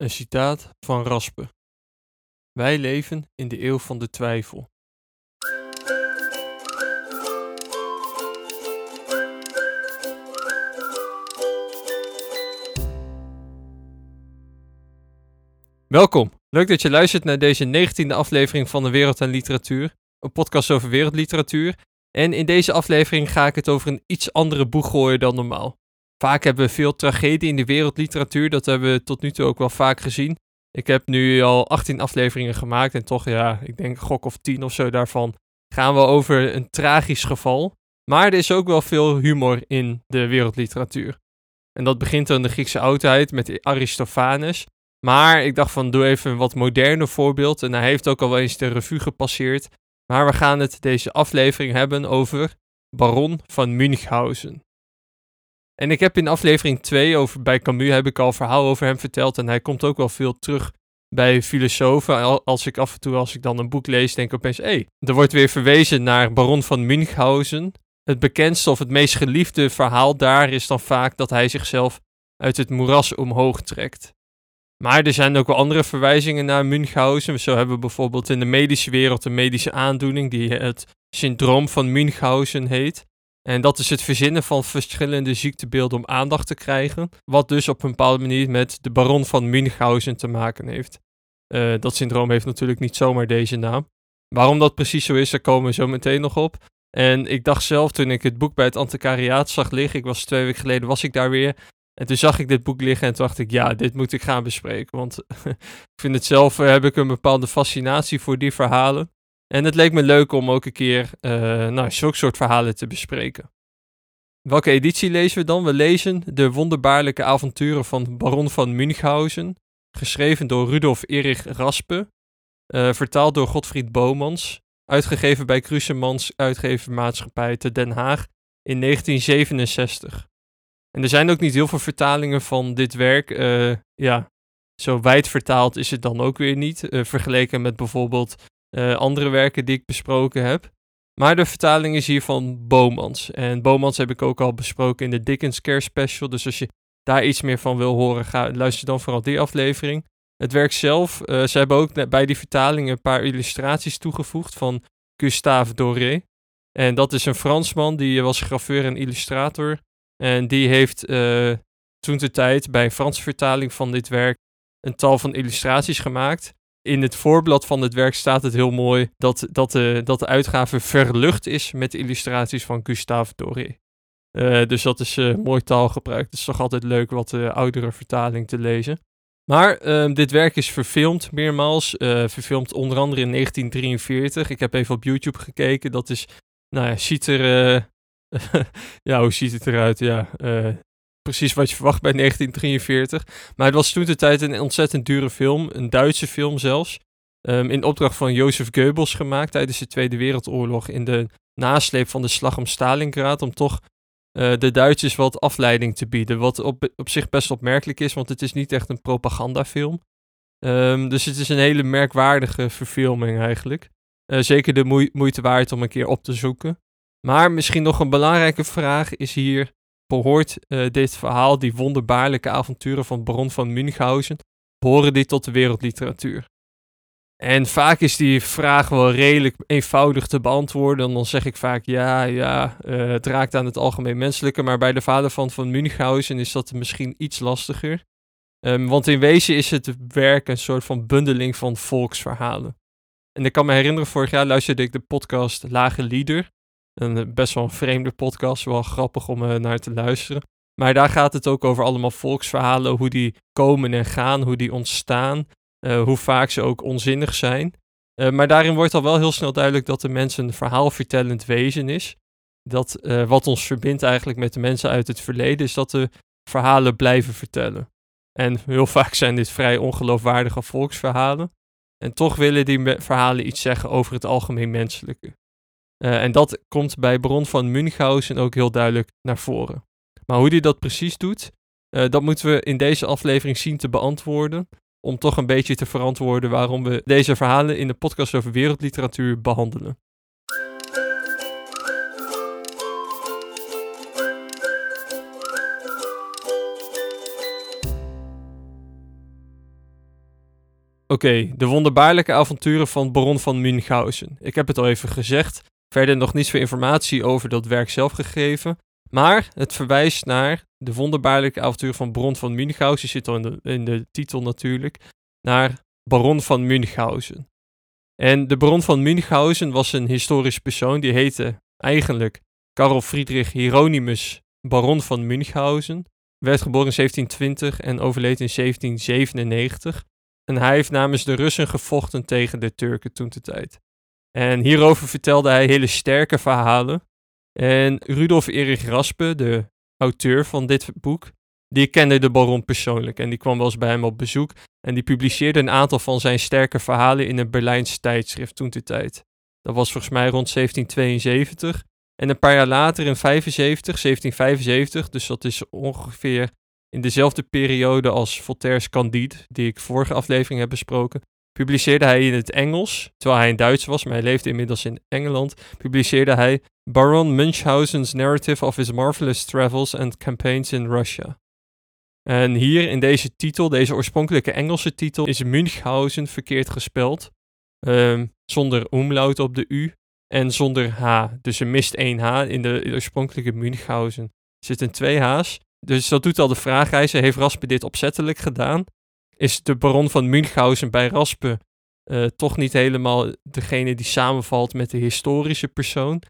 Een citaat van Raspe. Wij leven in de eeuw van de twijfel. Welkom. Leuk dat je luistert naar deze negentiende aflevering van de Wereld en Literatuur. Een podcast over wereldliteratuur. En in deze aflevering ga ik het over een iets andere boeg gooien dan normaal. Vaak hebben we veel tragedie in de wereldliteratuur. Dat hebben we tot nu toe ook wel vaak gezien. Ik heb nu al 18 afleveringen gemaakt en toch, ja, ik denk gok of 10 of zo daarvan gaan we over een tragisch geval. Maar er is ook wel veel humor in de wereldliteratuur. En dat begint in de Griekse oudheid met Aristophanes. Maar ik dacht van doe even een wat moderner voorbeeld. En hij heeft ook al eens de revue gepasseerd. Maar we gaan het deze aflevering hebben over Baron van Münchhausen. En ik heb in aflevering 2 over, bij Camus heb ik al verhaal over hem verteld. En hij komt ook wel veel terug bij filosofen. Als ik af en toe, als ik dan een boek lees, denk ik opeens... Hé, er wordt weer verwezen naar Baron van Münchhausen. Het bekendste of het meest geliefde verhaal daar is dan vaak dat hij zichzelf uit het moeras omhoog trekt. Maar er zijn ook wel andere verwijzingen naar Münchhausen. Zo hebben we bijvoorbeeld in de medische wereld een medische aandoening die het syndroom van Münchhausen heet. En dat is het verzinnen van verschillende ziektebeelden om aandacht te krijgen. Wat dus op een bepaalde manier met de baron van Münchhausen te maken heeft. Uh, dat syndroom heeft natuurlijk niet zomaar deze naam. Waarom dat precies zo is, daar komen we zo meteen nog op. En ik dacht zelf toen ik het boek bij het antiquariaat zag liggen, ik was twee weken geleden, was ik daar weer. En toen zag ik dit boek liggen en toen dacht ik, ja, dit moet ik gaan bespreken. Want ik vind het zelf, uh, heb ik een bepaalde fascinatie voor die verhalen. En het leek me leuk om ook een keer uh, nou, zulke soort verhalen te bespreken. Welke editie lezen we dan? We lezen De wonderbaarlijke avonturen van Baron van Münchhausen, geschreven door Rudolf Erich Raspe, uh, vertaald door Godfried Bomans, uitgegeven bij Krusemans Uitgevermaatschappij te Den Haag in 1967. En er zijn ook niet heel veel vertalingen van dit werk. Uh, ja, zo wijd vertaald is het dan ook weer niet, vergeleken met bijvoorbeeld uh, andere werken die ik besproken heb. Maar de vertaling is hier van Bomans. En Bomans heb ik ook al besproken in de Dickens Care Special. Dus als je daar iets meer van wil horen, ga, luister dan vooral die aflevering. Het werk zelf, uh, ze hebben ook bij die vertaling een paar illustraties toegevoegd van Gustave Doré. En dat is een Fransman, die was graveur en illustrator. En die heeft uh, toen de tijd bij een Franse vertaling van dit werk een tal van illustraties gemaakt in het voorblad van het werk staat het heel mooi dat, dat, de, dat de uitgave verlucht is met illustraties van Gustave Doré. Uh, dus dat is uh, mooi taalgebruik. Het is toch altijd leuk wat uh, oudere vertaling te lezen. Maar ehm, dit werk is verfilmd meermaals. verfilmd onder andere in 1943. Ik heb even op YouTube gekeken. Dat is, nou ja, ziet er... ja, hoe ziet het eruit? Ja, precies wat je verwacht bij 1943. Maar het was toen de tijd een ontzettend dure film, een Duitse film zelfs. Um, in opdracht van Jozef Goebbels gemaakt tijdens de Tweede Wereldoorlog in de nasleep van de slag om Stalingrad. Om toch uh, de Duitsers wat afleiding te bieden. Wat op, op zich best opmerkelijk is, want het is niet echt een propagandafilm. Um, dus het is een hele merkwaardige verfilming eigenlijk. Uh, zeker de moe moeite waard om een keer op te zoeken. Maar misschien nog een belangrijke vraag is hier: behoort uh, dit verhaal, die wonderbaarlijke avonturen van Baron van Münchhausen, behoren die tot de wereldliteratuur? En vaak is die vraag wel redelijk eenvoudig te beantwoorden. En dan zeg ik vaak ja, ja, uh, het raakt aan het algemeen menselijke. Maar bij de vader van Van Münchhausen is dat misschien iets lastiger. Um, want in wezen is het werk een soort van bundeling van volksverhalen. En ik kan me herinneren, vorig jaar luisterde ik de podcast Lage Lieder. Een eh, best wel een vreemde podcast, wel grappig om uh, naar te luisteren. Maar daar gaat het ook over allemaal volksverhalen, hoe die komen en gaan, hoe die ontstaan, uh, hoe vaak ze ook onzinnig zijn. Maar daarin wordt al wel heel snel duidelijk dat de mens een verhaalvertellend wezen is. Dat wat ons verbindt eigenlijk met de mensen uit het verleden is dat de verhalen blijven vertellen. En heel vaak zijn dit vrij ongeloofwaardige volksverhalen. En toch willen die verhalen iets zeggen over het algemeen menselijke. Uh, en dat komt bij Bron van Münchhausen ook heel duidelijk naar voren. Maar hoe hij dat precies doet, uh, dat moeten we in deze aflevering zien te beantwoorden. Om toch een beetje te verantwoorden waarom we deze verhalen in de podcast over wereldliteratuur behandelen. Oké, de wonderbaarlijke avonturen van Baron van Münchhausen. Ik heb het al even gezegd. Verder nog niets veel informatie over dat werk zelf gegeven. Maar het verwijst naar de wonderbaarlijke avonturen van Baron van Münchhausen. Zit al in de, titel natuurlijk. Naar Baron van Münchhausen. En de Baron van Münchhausen was een historisch persoon. Die heette eigenlijk Karl Friedrich Hieronymus Baron van Münchhausen. Werd geboren in 1720 en overleed in 1797. En hij heeft namens de Russen gevochten tegen de Turken toen de tijd. En hierover vertelde hij hele sterke verhalen. En Rudolf Erich Raspe, de auteur van dit boek, die kende de baron persoonlijk. En die kwam wel eens bij hem op bezoek. En die publiceerde een aantal van zijn sterke verhalen in een Berlijns tijdschrift toen de tijd. Dat was volgens mij rond 1772. En een paar jaar later, in 75, 1775, dus dat is ongeveer in dezelfde periode als Voltaire's Candide, die ik vorige aflevering heb besproken, publiceerde hij in het Engels, terwijl hij in Duits was, maar hij leefde inmiddels in Engeland, publiceerde hij Baron Munchausen's Narrative of His Marvelous Travels and Campaigns in Russia. En hier in deze titel, deze oorspronkelijke Engelse titel, is Münchhausen verkeerd gespeld. Ehm, zonder umlaut op de U en zonder H. Dus er mist één H in de oorspronkelijke Münchhausen. Er zitten twee H's. Dus dat doet al de vraagreizen. Heeft Raspe dit opzettelijk gedaan? Is de baron van Münchhausen bij Raspe uh, toch niet helemaal degene die samenvalt met de historische persoon?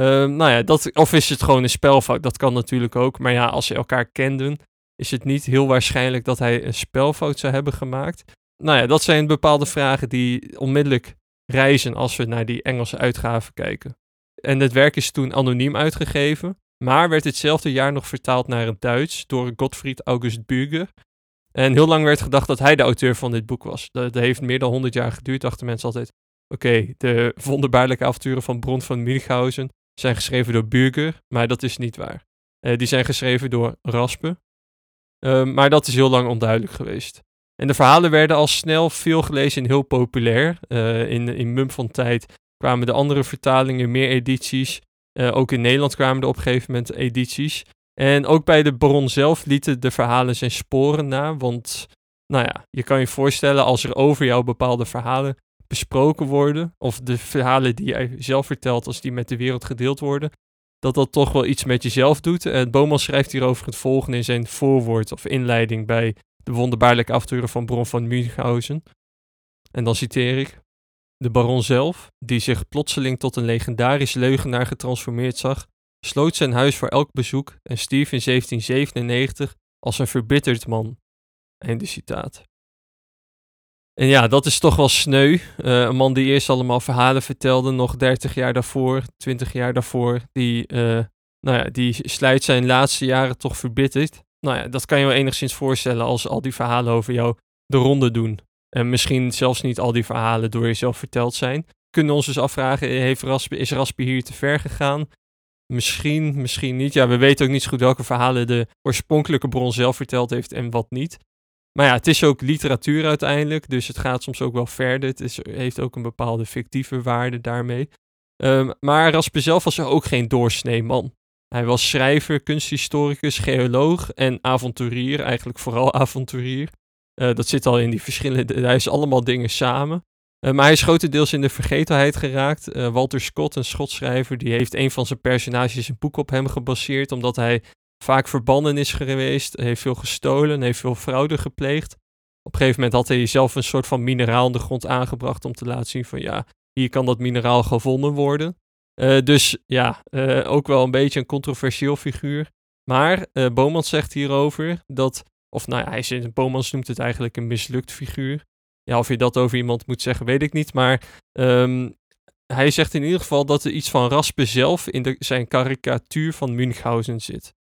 Uh, nou ja, dat, of is het gewoon een spelfout? Dat kan natuurlijk ook. Maar ja, als ze elkaar kenden, is het niet heel waarschijnlijk dat hij een spelfout zou hebben gemaakt. Nou ja, dat zijn bepaalde vragen die onmiddellijk reizen als we naar die Engelse uitgaven kijken. En het werk is toen anoniem uitgegeven, maar werd hetzelfde jaar nog vertaald naar het Duits door Gottfried August Büger. En heel lang werd gedacht dat hij de auteur van dit boek was. Dat, heeft meer dan 100 jaar geduurd, dachten mensen altijd. Oké, de wonderbaarlijke avonturen van Bron van Münchhausen zijn geschreven door Büger, maar dat is niet waar. Uh, die zijn geschreven door Raspe, uh, maar dat is heel lang onduidelijk geweest. En de verhalen werden al snel veel gelezen en heel populair. Uh, in, in mum van tijd kwamen de andere vertalingen, meer edities. Uh, ook in Nederland kwamen er op een gegeven moment edities. En ook bij de bron zelf lieten de verhalen zijn sporen na. Want, nou ja, je kan je voorstellen als er over jou bepaalde verhalen besproken worden. Of de verhalen die jij zelf vertelt, als die met de wereld gedeeld worden. Dat dat toch wel iets met jezelf doet. En Boman schrijft hierover het volgende in zijn voorwoord of inleiding bij de wonderbaarlijke avonturen van Bron van Münchhausen. En dan citeer ik. De baron zelf, die zich plotseling tot een legendarisch leugenaar getransformeerd zag, sloot zijn huis voor elk bezoek en stierf in 1797 als een verbitterd man. Einde citaat. En ja, dat is toch wel sneu. Uh, een man die eerst allemaal verhalen vertelde, nog 30 jaar daarvoor, 20 jaar daarvoor, die, uh, nou ja, die slijt zijn laatste jaren toch verbitterd. Nou ja, dat kan je wel enigszins voorstellen als al die verhalen over jou de ronde doen. En misschien zelfs niet al die verhalen door jezelf verteld zijn. Kunnen we ons dus afvragen, heeft Raspe, is Raspe hier te ver gegaan? Misschien, misschien niet. Ja, we weten ook niet zo goed welke verhalen de oorspronkelijke bron zelf verteld heeft en wat niet. Maar ja, het is ook literatuur uiteindelijk, dus het gaat soms ook wel verder. Het is, heeft ook een bepaalde fictieve waarde daarmee. Um, maar Raspe zelf was ook geen doorsnee man. Hij was schrijver, kunsthistoricus, geoloog en avonturier, eigenlijk vooral avonturier. Uh, dat zit al in die verschillende, hij is allemaal dingen samen. Uh, maar hij is grotendeels in de vergetelheid geraakt. Uh, Walter Scott, een schotschrijver, die heeft een van zijn personages een boek op hem gebaseerd, omdat hij vaak verbannen is geweest, heeft veel gestolen, heeft veel fraude gepleegd. Op een gegeven moment had hij zelf een soort van mineraal in de grond aangebracht om te laten zien van ja, hier kan dat mineraal gevonden worden. Uh, dus ja, ook wel een beetje een controversieel figuur. Maar Bomans zegt hierover dat, of nou ja, hij zegt, Bomans noemt het eigenlijk een mislukt figuur. Ja, of je dat over iemand moet zeggen, weet ik niet. Maar um, hij zegt in ieder geval dat er iets van Raspe zelf in zijn karikatuur van Münchhausen zit.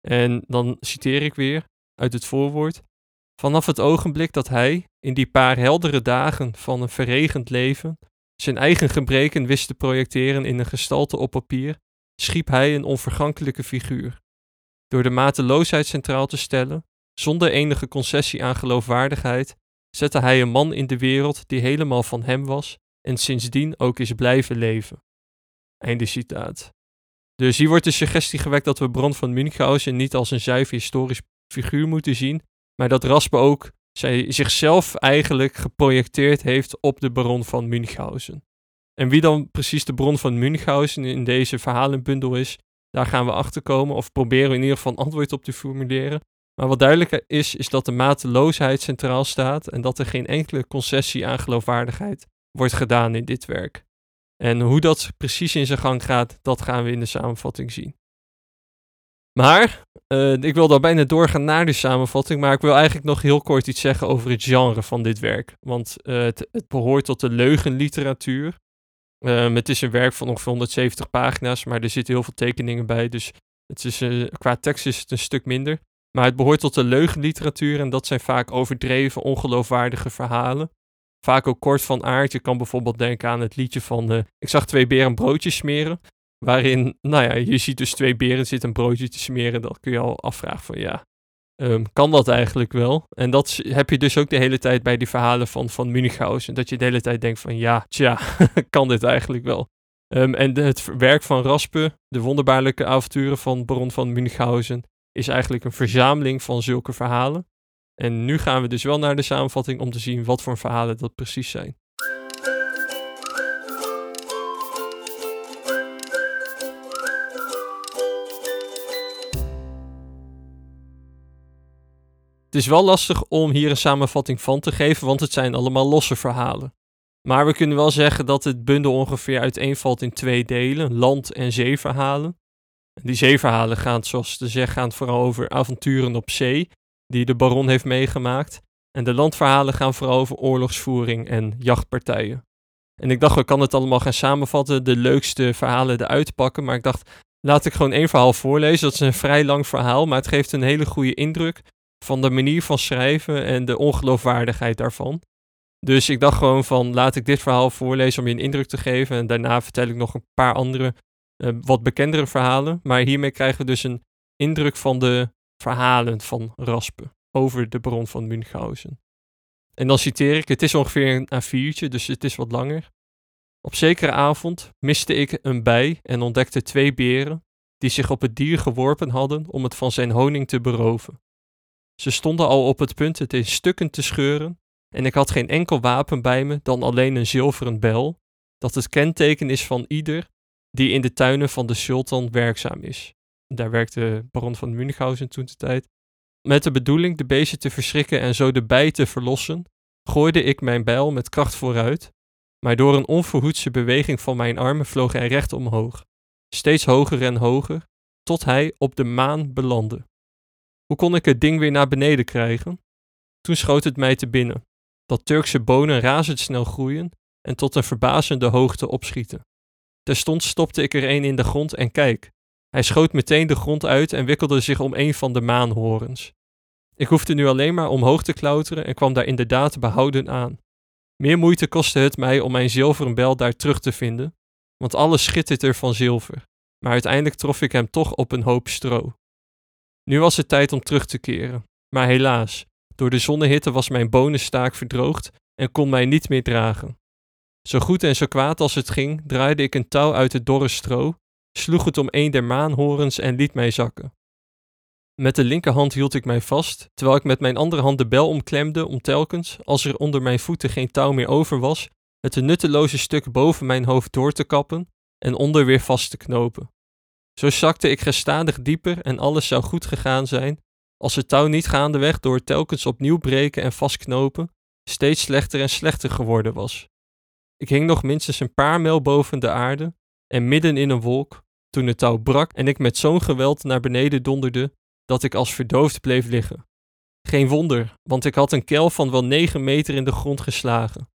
En dan citeer ik weer uit het voorwoord. Vanaf het ogenblik dat hij, in die paar heldere dagen van een verregend leven, zijn eigen gebreken wist te projecteren in een gestalte op papier, schiep hij een onvergankelijke figuur. Door de mateloosheid centraal te stellen, zonder enige concessie aan geloofwaardigheid, zette hij een man in de wereld die helemaal van hem was en sindsdien ook is blijven leven. Einde citaat. Dus hier wordt de suggestie gewekt dat we Bron van Münchhausen niet als een zuiver historisch figuur moeten zien, maar dat Raspe ook zij zichzelf eigenlijk geprojecteerd heeft op de baron van Münchhausen. En wie dan precies de bron van Münchhausen in deze verhalenbundel is, daar gaan we achter komen of proberen we in ieder geval een antwoord op te formuleren. Maar wat duidelijker is, is dat de mateloosheid centraal staat en dat er geen enkele concessie aan geloofwaardigheid wordt gedaan in dit werk. En hoe dat precies in zijn gang gaat, dat gaan we in de samenvatting zien. Maar, uh, ik wil daar bijna doorgaan naar de samenvatting, maar ik wil eigenlijk nog heel kort iets zeggen over het genre van dit werk. Want uh, het, behoort tot de leugenliteratuur. Um, het is een werk van ongeveer 170 pagina's, maar er zitten heel veel tekeningen bij, dus het is, uh, qua tekst is het een stuk minder. Maar het behoort tot de leugenliteratuur en dat zijn vaak overdreven, ongeloofwaardige verhalen. Vaak ook kort van aard. Je kan bijvoorbeeld denken aan het liedje van uh, Ik zag twee beren broodjes smeren. Waarin, nou ja, je ziet dus twee beren zitten een broodje te smeren. Dat kun je al afvragen van ja, um, kan dat eigenlijk wel? En dat heb je dus ook de hele tijd bij die verhalen van, van Münchhausen. Dat je de hele tijd denkt van ja, tja, kan dit eigenlijk wel? Um, en het werk van Raspe, de wonderbaarlijke avonturen van Baron van Münchhausen, is eigenlijk een verzameling van zulke verhalen. En nu gaan we dus wel naar de samenvatting om te zien wat voor verhalen dat precies zijn. Het is wel lastig om hier een samenvatting van te geven, want het zijn allemaal losse verhalen. Maar we kunnen wel zeggen dat het bundel ongeveer uiteenvalt in twee delen: land- en zeeverhalen. Die zeeverhalen gaan, zoals te zeggen, gaan vooral over avonturen op zee, die de baron heeft meegemaakt. En de landverhalen gaan vooral over oorlogsvoering en jachtpartijen. En ik dacht, we kan het allemaal gaan samenvatten, de leukste verhalen eruit pakken. Maar ik dacht, laat ik gewoon één verhaal voorlezen. Dat is een vrij lang verhaal, maar het geeft een hele goede indruk van de manier van schrijven en de ongeloofwaardigheid daarvan. Dus ik dacht gewoon van, laat ik dit verhaal voorlezen om je een indruk te geven. En daarna vertel ik nog een paar andere, uh, wat bekendere verhalen. Maar hiermee krijgen we dus een indruk van de verhalen van Raspe over de bron van Münchhausen. En dan citeer ik, het is ongeveer een A4'tje, dus het is wat langer. Op zekere avond miste ik een bij en ontdekte twee beren die zich op het dier geworpen hadden om het van zijn honing te beroven. Ze stonden al op het punt het in stukken te scheuren en ik had geen enkel wapen bij me dan alleen een zilveren bel, dat het kenteken is van ieder die in de tuinen van de sultan werkzaam is. Daar werkte baron van Münchhausen toen de tijd. Met de bedoeling de beesten te verschrikken en zo de bij te verlossen, gooide ik mijn bijl met kracht vooruit, maar door een onverhoedse beweging van mijn armen vloog hij recht omhoog, steeds hoger en hoger, tot hij op de maan belandde. Hoe kon ik het ding weer naar beneden krijgen? Toen schoot het mij te binnen dat Turkse bonen razendsnel groeien en tot een verbazende hoogte opschieten. Terstond stopte ik er een in de grond en kijk, hij schoot meteen de grond uit en wikkelde zich om een van de maanhorens. Ik hoefde nu alleen maar omhoog te klauteren en kwam daar inderdaad behouden aan. Meer moeite kostte het mij om mijn zilveren bel daar terug te vinden, want alles schitterde van zilver, maar uiteindelijk trof ik hem toch op een hoop stro. Nu was het tijd om terug te keren, maar helaas, door de zonnehitte was mijn bonenstaak verdroogd en kon mij niet meer dragen. Zo goed en zo kwaad als het ging, draaide ik een touw uit het dorre stro sloeg het om een der maanhorens en liet mij zakken. Met de linkerhand hield ik mij vast, terwijl ik met mijn andere hand de bel omklemde om telkens, als er onder mijn voeten geen touw meer over was, het nutteloze stuk boven mijn hoofd door te kappen en onder weer vast te knopen. Zo zakte ik gestadig dieper en alles zou goed gegaan zijn, als het touw niet gaandeweg door telkens opnieuw breken en vastknopen, steeds slechter en slechter geworden was. Ik hing nog minstens een paar mijl boven de aarde en midden in een wolk, toen het touw brak en ik met zo'n geweld naar beneden donderde dat ik als verdoofd bleef liggen. Geen wonder, want ik had een kel van wel negen meter in de grond geslagen.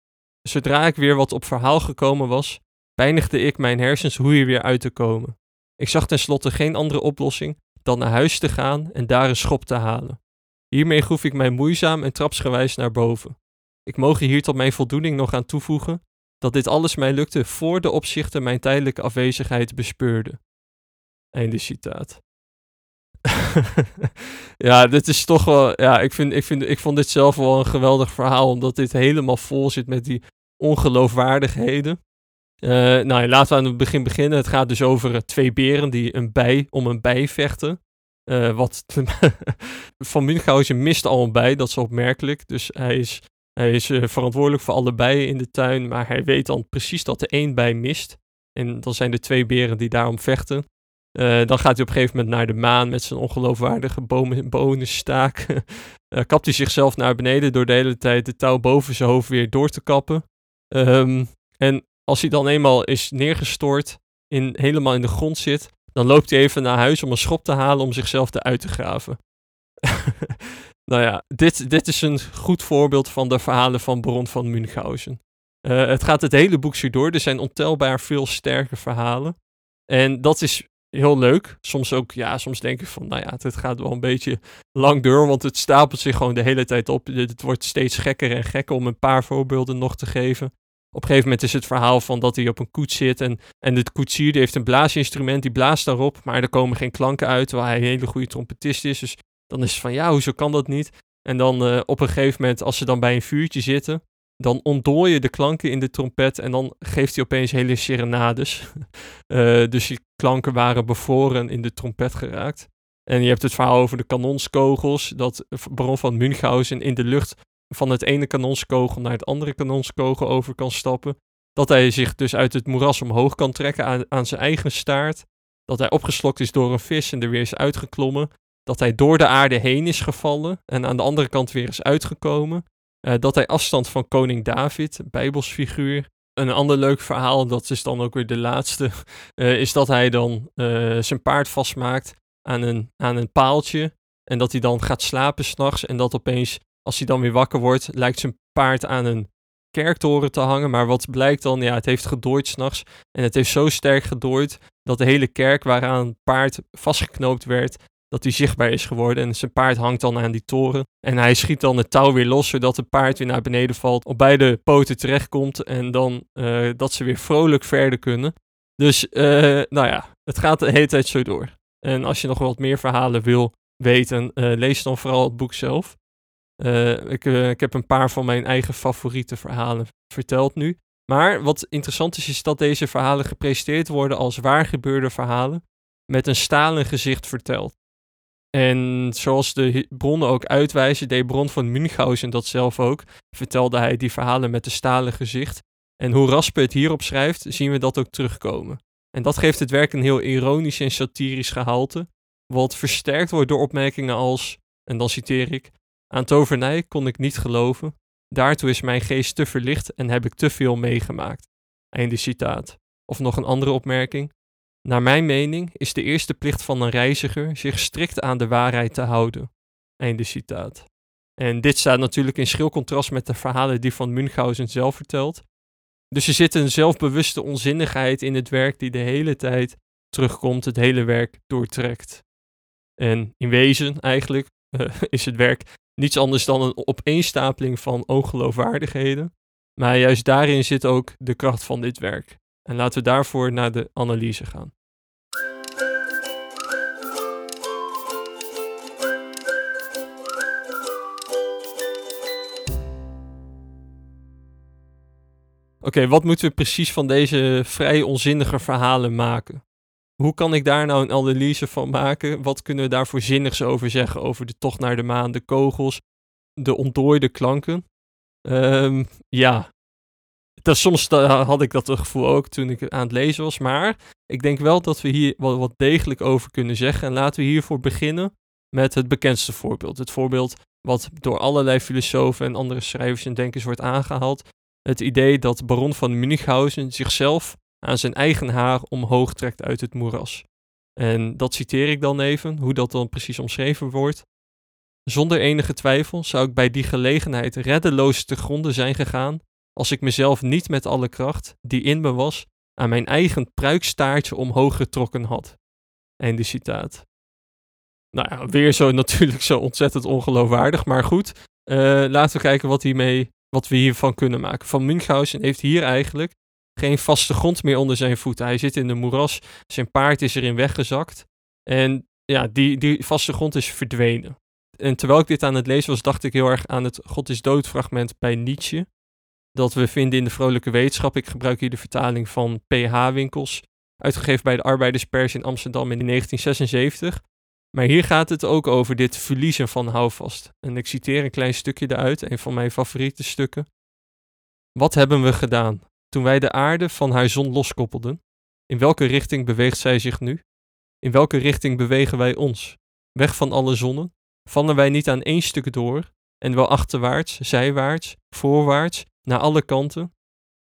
Zodra ik weer wat op verhaal gekomen was, pijnigde ik mijn hersens hoe hier weer uit te komen. Ik zag tenslotte geen andere oplossing dan naar huis te gaan en daar een schop te halen. Hiermee groef ik mij moeizaam en trapsgewijs naar boven. Ik mogen hier tot mijn voldoening nog aan toevoegen dat dit alles mij lukte voor de opzichter mijn tijdelijke afwezigheid bespeurde. Einde citaat. ja, dit is toch wel. Ja, ik, vind, ik, vind, ik vond dit zelf wel een geweldig verhaal, omdat dit helemaal vol zit met die ongeloofwaardigheden. Uh, nou, laten we aan het begin beginnen. Het gaat dus over twee beren die een bij, om een bij vechten. wat Van Münchhausen mist al bij, dat is opmerkelijk. Dus hij is, hij is verantwoordelijk voor alle bijen in de tuin, maar hij weet dan precies dat er één bij mist. En dan zijn er twee beren die daarom vechten. dan gaat hij op een gegeven moment naar de maan met zijn ongeloofwaardige bonenstaak. uh, kapt hij zichzelf naar beneden door de hele tijd de touw boven zijn hoofd weer door te kappen. Ehm, en als hij dan eenmaal is neergestort, in, helemaal in de grond zit, dan loopt hij even naar huis om een schop te halen om zichzelf eruit te graven. nou ja, dit, dit is een goed voorbeeld van de verhalen van Baron van Münchhausen. Uh, het gaat het hele boek zo door. Er zijn ontelbaar veel sterke verhalen. En dat is heel leuk. Soms ook, ja, soms denk ik van, nou ja, het gaat wel een beetje lang door, want het stapelt zich gewoon de hele tijd op. Het wordt steeds gekker en gekker om een paar voorbeelden nog te geven. Op een gegeven moment is het verhaal van dat hij op een koets zit en, en de koetsier die heeft een blaasinstrument, die blaast daarop, maar er komen geen klanken uit, terwijl hij een hele goede trompetist is. Dus dan is het van, ja, hoezo kan dat niet? En dan uh, op een gegeven moment, als ze dan bij een vuurtje zitten, dan ontdooi je de klanken in de trompet en dan geeft hij opeens hele serenades. uh, dus die klanken waren bevoren in de trompet geraakt. En je hebt het verhaal over de kanonskogels, dat Baron van Münchhausen in de lucht van het ene kanonskogel naar het andere kanonskogel over kan stappen. Dat hij zich dus uit het moeras omhoog kan trekken aan, aan zijn eigen staart. Dat hij opgeslokt is door een vis en er weer is uitgeklommen. Dat hij door de aarde heen is gevallen en aan de andere kant weer is uitgekomen. Uh, dat hij afstand van koning David, bijbelsfiguur. Een ander leuk verhaal, dat is dan ook weer de laatste, uh, is dat hij dan uh, zijn paard vastmaakt aan een, aan een paaltje. En dat hij dan gaat slapen s'nachts en dat opeens, als hij dan weer wakker wordt, lijkt zijn paard aan een kerktoren te hangen. Maar wat blijkt dan, ja, het heeft gedooid s'nachts. En het heeft zo sterk gedooid dat de hele kerk waaraan het paard vastgeknoopt werd, dat hij zichtbaar is geworden. En zijn paard hangt dan aan die toren. En hij schiet dan het touw weer los, zodat het paard weer naar beneden valt, op beide poten terechtkomt. En dan uh, dat ze weer vrolijk verder kunnen. Dus, uh, nou ja, het gaat de hele tijd zo door. En als je nog wat meer verhalen wil weten, uh, lees dan vooral het boek zelf. ik, ik heb een paar van mijn eigen favoriete verhalen verteld nu. Maar wat interessant is, is dat deze verhalen gepresenteerd worden als waargebeurde verhalen met een stalen gezicht verteld. En zoals de bronnen ook uitwijzen, deed Bron van Münchhausen dat zelf ook, vertelde hij die verhalen met een stalen gezicht. En hoe Raspe het hierop schrijft, zien we dat ook terugkomen. En dat geeft het werk een heel ironisch en satirisch gehalte, wat versterkt wordt door opmerkingen als, en dan citeer ik, aan tovernij kon ik niet geloven, daartoe is mijn geest te verlicht en heb ik te veel meegemaakt. Einde citaat. Of nog een andere opmerking. Naar mijn mening is de eerste plicht van een reiziger zich strikt aan de waarheid te houden. Einde citaat. En dit staat natuurlijk in schril contrast met de verhalen die Van Münchhausen zelf vertelt. Dus er zit een zelfbewuste onzinnigheid in het werk die de hele tijd terugkomt, het hele werk doortrekt. En in wezen eigenlijk uh, is het werk niets anders dan een opeenstapeling van ongeloofwaardigheden. Maar juist daarin zit ook de kracht van dit werk. En laten we daarvoor naar de analyse gaan. Oké, wat moeten we precies van deze vrij onzinnige verhalen maken? Hoe kan ik daar nou een analyse van maken? Wat kunnen we daarvoor zinnigs over zeggen? Over de tocht naar de maan, de kogels, de ontdooide klanken? Um, ja, dat, soms had ik dat gevoel ook toen ik aan het lezen was. Maar ik denk wel dat we hier wat, wat degelijk over kunnen zeggen. En laten we hiervoor beginnen met het bekendste voorbeeld. Het voorbeeld wat door allerlei filosofen en andere schrijvers en denkers wordt aangehaald. Het idee dat baron van Münchhausen zichzelf aan zijn eigen haar omhoog trekt uit het moeras. En dat citeer ik dan even, hoe dat dan precies omschreven wordt. Zonder enige twijfel zou ik bij die gelegenheid reddeloos te gronden zijn gegaan als ik mezelf niet met alle kracht, die in me was, aan mijn eigen pruikstaartje omhoog getrokken had. Einde citaat. Nou ja, weer zo natuurlijk zo ontzettend ongeloofwaardig, maar goed. Uh, laten we kijken wat, hiermee, wat we hiervan kunnen maken. Van Münchhausen heeft hier eigenlijk geen vaste grond meer onder zijn voeten. Hij zit in de moeras, zijn paard is erin weggezakt. En ja, die, die vaste grond is verdwenen. En terwijl ik dit aan het lezen was, dacht ik heel erg aan het God is dood fragment bij Nietzsche dat we vinden in de Vrolijke Wetenschap. Ik gebruik hier de vertaling van PH Winkels, uitgegeven bij de Arbeiderspers in Amsterdam in 1976. Maar hier gaat het ook over dit verliezen van houvast. En ik citeer een klein stukje eruit, een van mijn favoriete stukken. Wat hebben we gedaan toen wij de aarde van haar zon loskoppelden? In welke richting beweegt zij zich nu? In welke richting bewegen wij ons? Weg van alle zonnen? Vallen wij niet aan één stuk door en wel achterwaarts, zijwaarts, voorwaarts, naar alle kanten?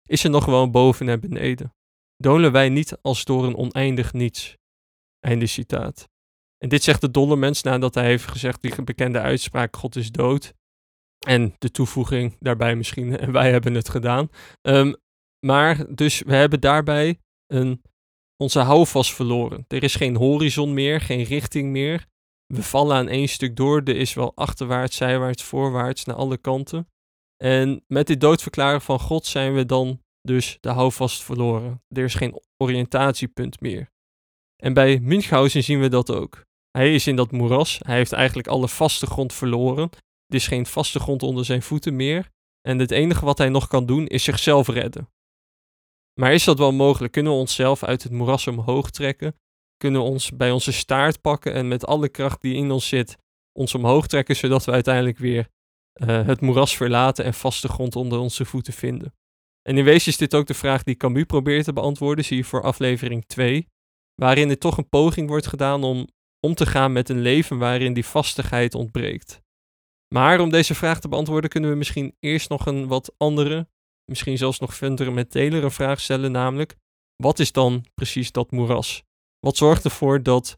Is er nog wel boven en beneden? Dolen wij niet als door een oneindig niets? Einde citaat. En dit zegt de dolle mens nadat hij heeft gezegd die bekende uitspraak God is dood. En de toevoeging daarbij misschien, en wij hebben het gedaan. Um, maar dus we hebben daarbij een, onze houvast verloren. Er is geen horizon meer, geen richting meer. We vallen aan één stuk door. Er is wel achterwaarts, zijwaarts, voorwaarts, naar alle kanten. En met dit doodverklaren van God zijn we dan dus de houvast verloren. Er is geen oriëntatiepunt meer. En bij Münchhausen zien we dat ook. Hij is in dat moeras. Hij heeft eigenlijk alle vaste grond verloren. Er is geen vaste grond onder zijn voeten meer. En het enige wat hij nog kan doen is zichzelf redden. Maar is dat wel mogelijk? Kunnen we onszelf uit het moeras omhoog trekken? Kunnen we ons bij onze staart pakken en met alle kracht die in ons zit, ons omhoog trekken, zodat we uiteindelijk weer uh, het moeras verlaten en vaste grond onder onze voeten vinden? En in wezen is dit ook de vraag die Camus probeert te beantwoorden, zie je voor aflevering 2, waarin er toch een poging wordt gedaan om om te gaan met een leven waarin die vastigheid ontbreekt. Maar om deze vraag te beantwoorden kunnen we misschien eerst nog een wat andere, misschien zelfs nog fundamentelere vraag stellen, namelijk wat is dan precies dat moeras? Wat zorgt ervoor dat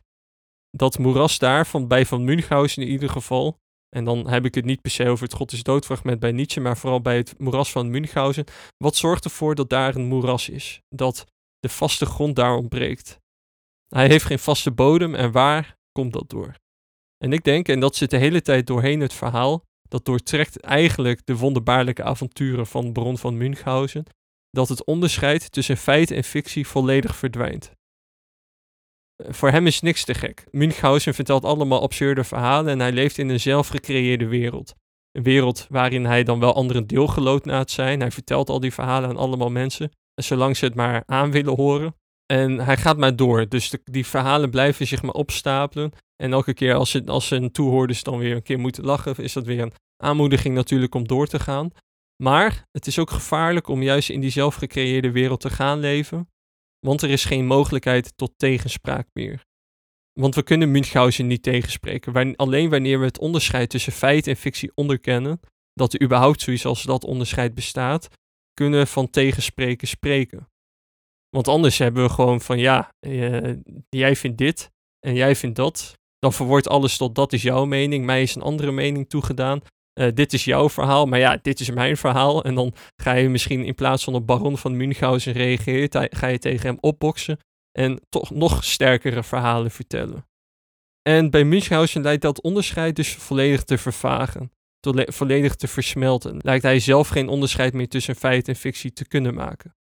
dat moeras daar, van, bij Van Münchhausen in ieder geval, en dan heb ik het niet per se over het God is doodfragment bij Nietzsche, maar vooral bij het moeras van Münchhausen. Wat zorgt ervoor dat daar een moeras is? Dat de vaste grond daar ontbreekt? Hij heeft geen vaste bodem en waar komt dat door? En ik denk, en dat zit de hele tijd doorheen het verhaal, dat doortrekt eigenlijk de wonderbaarlijke avonturen van Bron van Münchhausen, dat het onderscheid tussen feit en fictie volledig verdwijnt. Voor hem is niks te gek. Münchhausen vertelt allemaal absurde verhalen en hij leeft in een zelfgecreëerde wereld. Een wereld waarin hij dan wel anderen deelgenoot zijn. Hij vertelt al die verhalen aan allemaal mensen, zolang ze het maar aan willen horen. En hij gaat maar door. Dus die verhalen blijven zich maar opstapelen. En elke keer als, ze, als zijn toehoorders dan weer een keer moeten lachen, is dat weer een aanmoediging natuurlijk om door te gaan. Maar het is ook gevaarlijk om juist in die zelfgecreëerde wereld te gaan leven. Want er is geen mogelijkheid tot tegenspraak meer. Want we kunnen Münchhausen niet tegenspreken. alleen wanneer we het onderscheid tussen feit en fictie onderkennen, dat er überhaupt zoiets als dat onderscheid bestaat, kunnen we van tegenspreken spreken. Want anders hebben we gewoon van ja, uh, jij vindt dit en jij vindt dat. Dan verwoordt alles tot dat is jouw mening, mij is een andere mening toegedaan. Uh, dit is jouw verhaal, maar ja, dit is mijn verhaal. En dan ga je misschien in plaats van op Baron van Münchhausen reageert, ga je tegen hem opboksen en toch nog sterkere verhalen vertellen. En bij Münchhausen lijkt dat onderscheid dus volledig te vervagen, volledig te versmelten. Lijkt hij zelf geen onderscheid meer tussen feit en fictie te kunnen maken.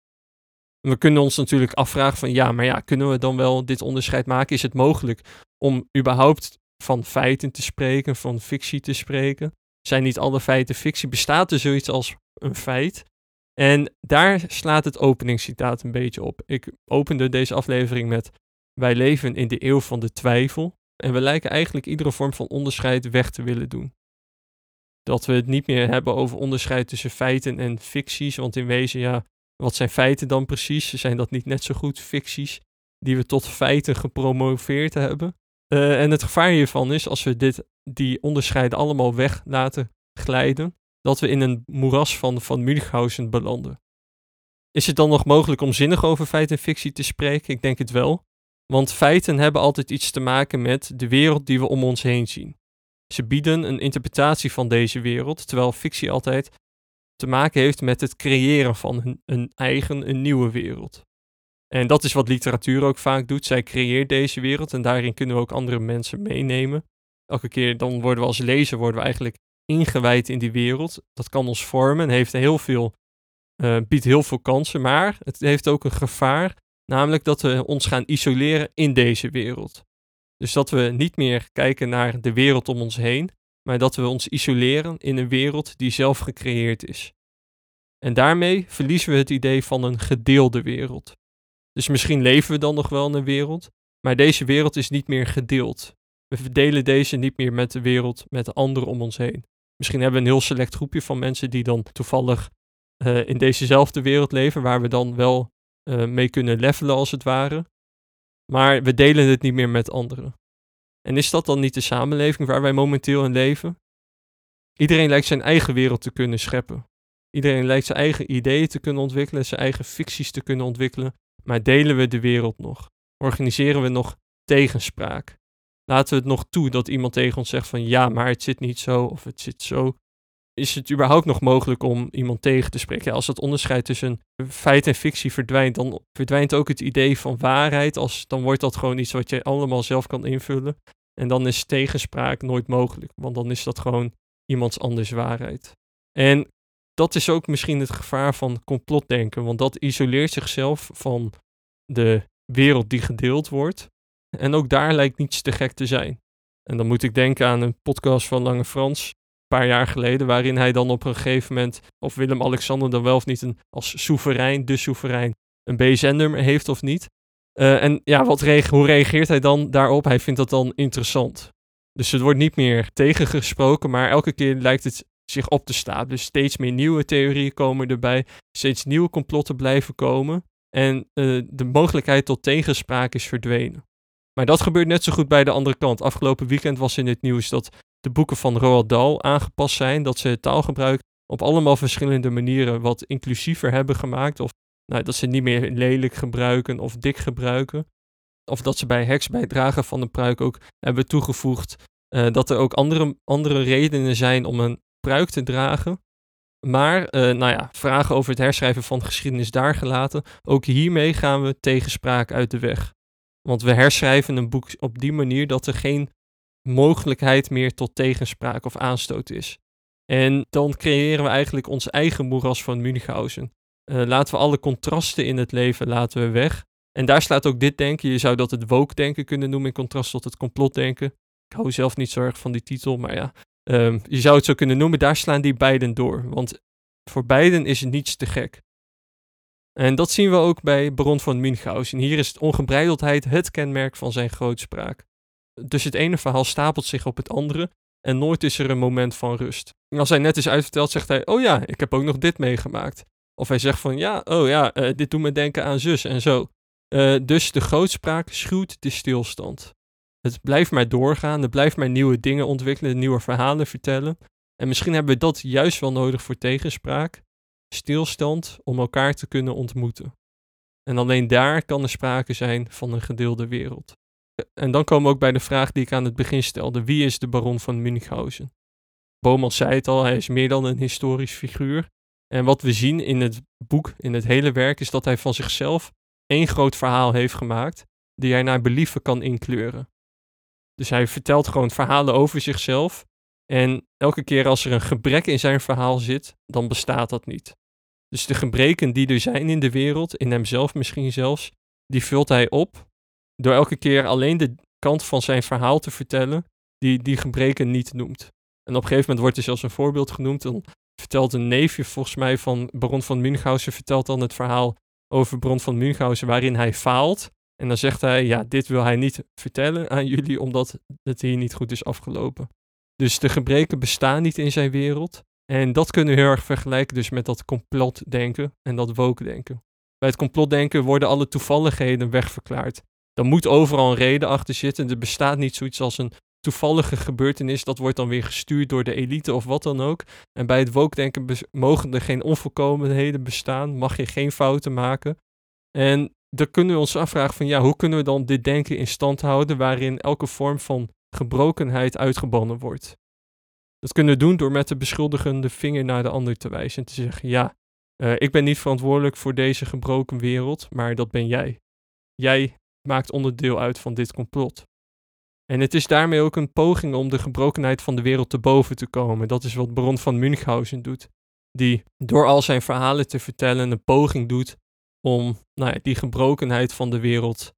We kunnen ons natuurlijk afvragen van ja, maar ja, kunnen we dan wel dit onderscheid maken? Is het mogelijk om überhaupt van feiten te spreken, van fictie te spreken? Zijn niet alle feiten fictie? Bestaat er zoiets als een feit? En daar slaat het openingscitaat een beetje op. Ik opende deze aflevering met wij leven in de eeuw van de twijfel en we lijken eigenlijk iedere vorm van onderscheid weg te willen doen. Dat we het niet meer hebben over onderscheid tussen feiten en ficties, want in wezen ja, wat zijn feiten dan precies? Zijn dat niet net zo goed ficties die we tot feiten gepromoveerd hebben? Uh, en het gevaar hiervan is, als we dit, die onderscheiden allemaal weg laten glijden, dat we in een moeras van, van Münchhausen belanden. Is het dan nog mogelijk om zinnig over feit en fictie te spreken? Ik denk het wel. Want feiten hebben altijd iets te maken met de wereld die we om ons heen zien. Ze bieden een interpretatie van deze wereld, terwijl fictie altijd te maken heeft met het creëren van een, eigen, een nieuwe wereld. En dat is wat literatuur ook vaak doet. Zij creëert deze wereld en daarin kunnen we ook andere mensen meenemen. Elke keer dan worden we als lezer worden we eigenlijk ingewijd in die wereld. Dat kan ons vormen, heeft heel veel, uh, biedt heel veel kansen, maar het heeft ook een gevaar, namelijk dat we ons gaan isoleren in deze wereld. Dus dat we niet meer kijken naar de wereld om ons heen, maar dat we ons isoleren in een wereld die zelf gecreëerd is. En daarmee verliezen we het idee van een gedeelde wereld. Dus misschien leven we dan nog wel in een wereld, maar deze wereld is niet meer gedeeld. We verdelen deze niet meer met de wereld, met de anderen om ons heen. Misschien hebben we een heel select groepje van mensen die dan toevallig uh, in dezezelfde wereld leven, waar we dan wel uh, mee kunnen levelen als het ware. Maar we delen het niet meer met anderen. En is dat dan niet de samenleving waar wij momenteel in leven? Iedereen lijkt zijn eigen wereld te kunnen scheppen. Iedereen lijkt zijn eigen ideeën te kunnen ontwikkelen, zijn eigen ficties te kunnen ontwikkelen. Maar delen we de wereld nog? Organiseren we nog tegenspraak? Laten we het nog toe dat iemand tegen ons zegt van ja, maar het zit niet zo of het zit zo. Is het überhaupt nog mogelijk om iemand tegen te spreken? Als het onderscheid tussen feit en fictie verdwijnt, dan verdwijnt ook het idee van waarheid. Als, dan wordt dat gewoon iets wat je allemaal zelf kan invullen. En dan is tegenspraak nooit mogelijk, want dan is dat gewoon iemands anders waarheid. En dat is ook misschien het gevaar van complotdenken, want dat isoleert zichzelf van de wereld die gedeeld wordt. En ook daar lijkt niets te gek te zijn. En dan moet ik denken aan een podcast van Lange Frans, paar jaar geleden, waarin hij dan op een gegeven moment, of Willem-Alexander dan wel of niet een, als soeverein, de soeverein, een BSN-nummer heeft of niet. Uh, en ja, wat hoe reageert hij dan daarop? Hij vindt dat dan interessant. Dus het wordt niet meer tegengesproken, maar elke keer lijkt het zich op te stapelen. Dus steeds meer nieuwe theorieën komen erbij, steeds nieuwe complotten blijven komen. En uh, de mogelijkheid tot tegenspraak is verdwenen. Maar dat gebeurt net zo goed bij de andere kant. Afgelopen weekend was in het nieuws dat de boeken van Roald Dahl aangepast zijn. Dat ze taalgebruik op allemaal verschillende manieren wat inclusiever hebben gemaakt. Of nou, dat ze niet meer lelijk gebruiken of dik gebruiken. Of dat ze bij heks bij dragen van de pruik ook hebben toegevoegd uh, dat er ook andere, andere redenen zijn om een pruik te dragen. Maar, uh, nou ja, vragen over het herschrijven van geschiedenis daar gelaten. Ook hiermee gaan we tegenspraak uit de weg. Want we herschrijven een boek op die manier dat er geen mogelijkheid meer tot tegenspraak of aanstoot is. En dan creëren we eigenlijk ons eigen moeras van Münchhausen. Uh, laten we alle contrasten in het leven laten we weg. En daar slaat ook dit denken. Je zou dat het woke-denken kunnen noemen in contrast tot het complotdenken. Ik hou zelf niet zo erg van die titel, maar ja. Um, je zou het zo kunnen noemen. Daar slaan die beiden door. Want voor beiden is niets te gek. En dat zien we ook bij Baron van Münchhausen. Hier is ongebreideldheid het kenmerk van zijn grootspraak. Dus het ene verhaal stapelt zich op het andere en nooit is er een moment van rust. als hij net is uitverteld, zegt hij: Oh ja, ik heb ook nog dit meegemaakt. Of hij zegt van ja, oh ja, uh, dit doet me denken aan zus en zo. Uh, dus de grootspraak schuwt de stilstand. Het blijft maar doorgaan, het blijft maar nieuwe dingen ontwikkelen, nieuwe verhalen vertellen. En misschien hebben we dat juist wel nodig voor tegenspraak stilstand om elkaar te kunnen ontmoeten. En alleen daar kan er sprake zijn van een gedeelde wereld. En dan komen we ook bij de vraag die ik aan het begin stelde: wie is de baron van Münchhausen? Boman zei het al, hij is meer dan een historisch figuur. En wat we zien in het boek, in het hele werk, is dat hij van zichzelf één groot verhaal heeft gemaakt, die hij naar believen kan inkleuren. Dus hij vertelt gewoon verhalen over zichzelf. En elke keer als er een gebrek in zijn verhaal zit, dan bestaat dat niet. Dus de gebreken die er zijn in de wereld, in hemzelf misschien zelfs, die vult hij op door elke keer alleen de kant van zijn verhaal te vertellen die die gebreken niet noemt. En op een gegeven moment wordt er zelfs een voorbeeld genoemd. Dan vertelt een neefje volgens mij van Baron van Münchhausen, vertelt dan het verhaal over Baron van Münchhausen waarin hij faalt. En dan zegt hij, ja, dit wil hij niet vertellen aan jullie omdat het hier niet goed is afgelopen. Dus de gebreken bestaan niet in zijn wereld. En dat kunnen we heel erg vergelijken dus met dat complotdenken en dat woke-denken. Bij het complotdenken worden alle toevalligheden wegverklaard. Dan moet overal een reden achter zitten. Er bestaat niet zoiets als een toevallige gebeurtenis. Dat wordt dan weer gestuurd door de elite of wat dan ook. En bij het woke-denken mogen er geen onvolkomenheden bestaan. Mag je geen fouten maken. En dan kunnen we ons afvragen van ja, hoe kunnen we dan dit denken in stand houden waarin elke vorm van gebrokenheid uitgebannen wordt. Dat kunnen we doen door met de beschuldigende vinger naar de ander te wijzen en te zeggen: Ja, uh, ik ben niet verantwoordelijk voor deze gebroken wereld, maar dat ben jij. Jij maakt onderdeel uit van dit complot. En het is daarmee ook een poging om de gebrokenheid van de wereld te boven te komen. Dat is wat Baron van Münchhausen doet. Die door al zijn verhalen te vertellen een poging doet om nou ja, die gebrokenheid van de wereld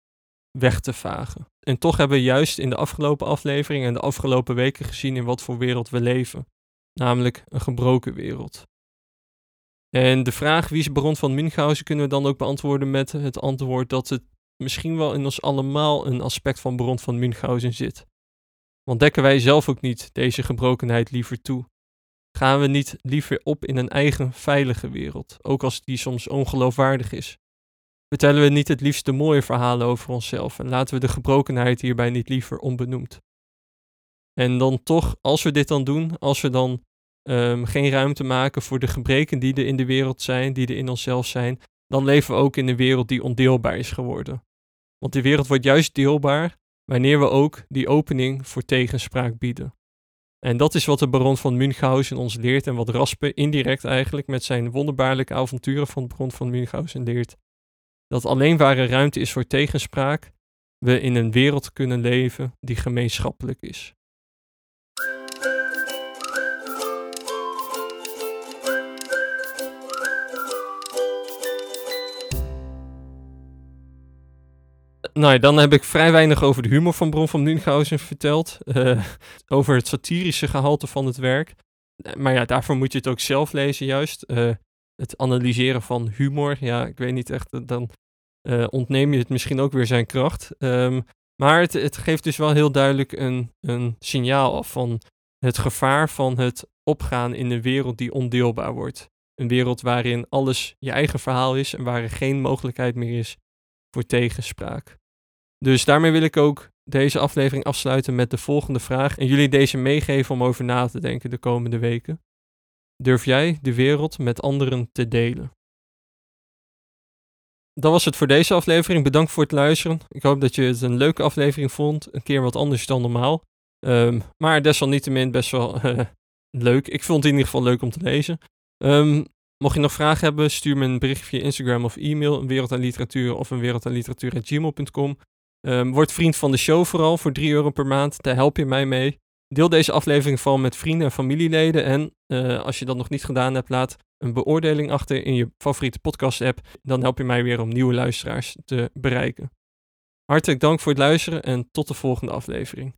weg te vagen. En toch hebben we juist in de afgelopen aflevering en de afgelopen weken gezien in wat voor wereld we leven. Namelijk een gebroken wereld. En de vraag wie is Baron van Münchhausen kunnen we dan ook beantwoorden met het antwoord dat het misschien wel in ons allemaal een aspect van Baron van Münchhausen zit. Want dekken wij zelf ook niet deze gebrokenheid liever toe? Gaan we niet liever op in een eigen veilige wereld, ook als die soms ongeloofwaardig is? Vertellen we niet het liefst de mooie verhalen over onszelf en laten we de gebrokenheid hierbij niet liever onbenoemd? En dan toch, als we dit dan doen, als we dan um, geen ruimte maken voor de gebreken die er in de wereld zijn, die er in onszelf zijn, dan leven we ook in een wereld die ondeelbaar is geworden. Want die wereld wordt juist deelbaar wanneer we ook die opening voor tegenspraak bieden. En dat is wat de baron van Münchhausen ons leert en wat Raspe indirect eigenlijk met zijn wonderbaarlijke avonturen van de baron van Münchhausen leert. Dat alleen waar er ruimte is voor tegenspraak, we in een wereld kunnen leven die gemeenschappelijk is. Nou dan heb ik vrij weinig over de humor van Bron van Münchhausen verteld. Uh, over het satirische gehalte van het werk. Maar ja, daarvoor moet je het ook zelf lezen juist. Uh, het analyseren van humor, ja, ik weet niet echt, dan uh, ontneem je het misschien ook weer zijn kracht. Um, maar het, het, geeft dus wel heel duidelijk een, een signaal af van het gevaar van het opgaan in een wereld die ondeelbaar wordt. Een wereld waarin alles je eigen verhaal is en waar er geen mogelijkheid meer is voor tegenspraak. Dus daarmee wil ik ook deze aflevering afsluiten met de volgende vraag en jullie deze meegeven om over na te denken de komende weken. Durf jij de wereld met anderen te delen? Dat was het voor deze aflevering. Bedankt voor het luisteren. Ik hoop dat je het een leuke aflevering vond. Een keer wat anders dan normaal. Um, maar desalniettemin best wel uh, leuk. Ik vond het in ieder geval leuk om te lezen. Um, mocht je nog vragen hebben, stuur me een bericht via Instagram of e-mail. Een wereld aan literatuur of een wereld aan literatuur.gmail.com. Um, word vriend van de show vooral voor 3 euro per maand. Daar help je mij mee. Deel deze aflevering vooral met vrienden en familieleden. En uh, als je dat nog niet gedaan hebt, laat een beoordeling achter in je favoriete podcast-app. Dan help je mij weer om nieuwe luisteraars te bereiken. Hartelijk dank voor het luisteren en tot de volgende aflevering.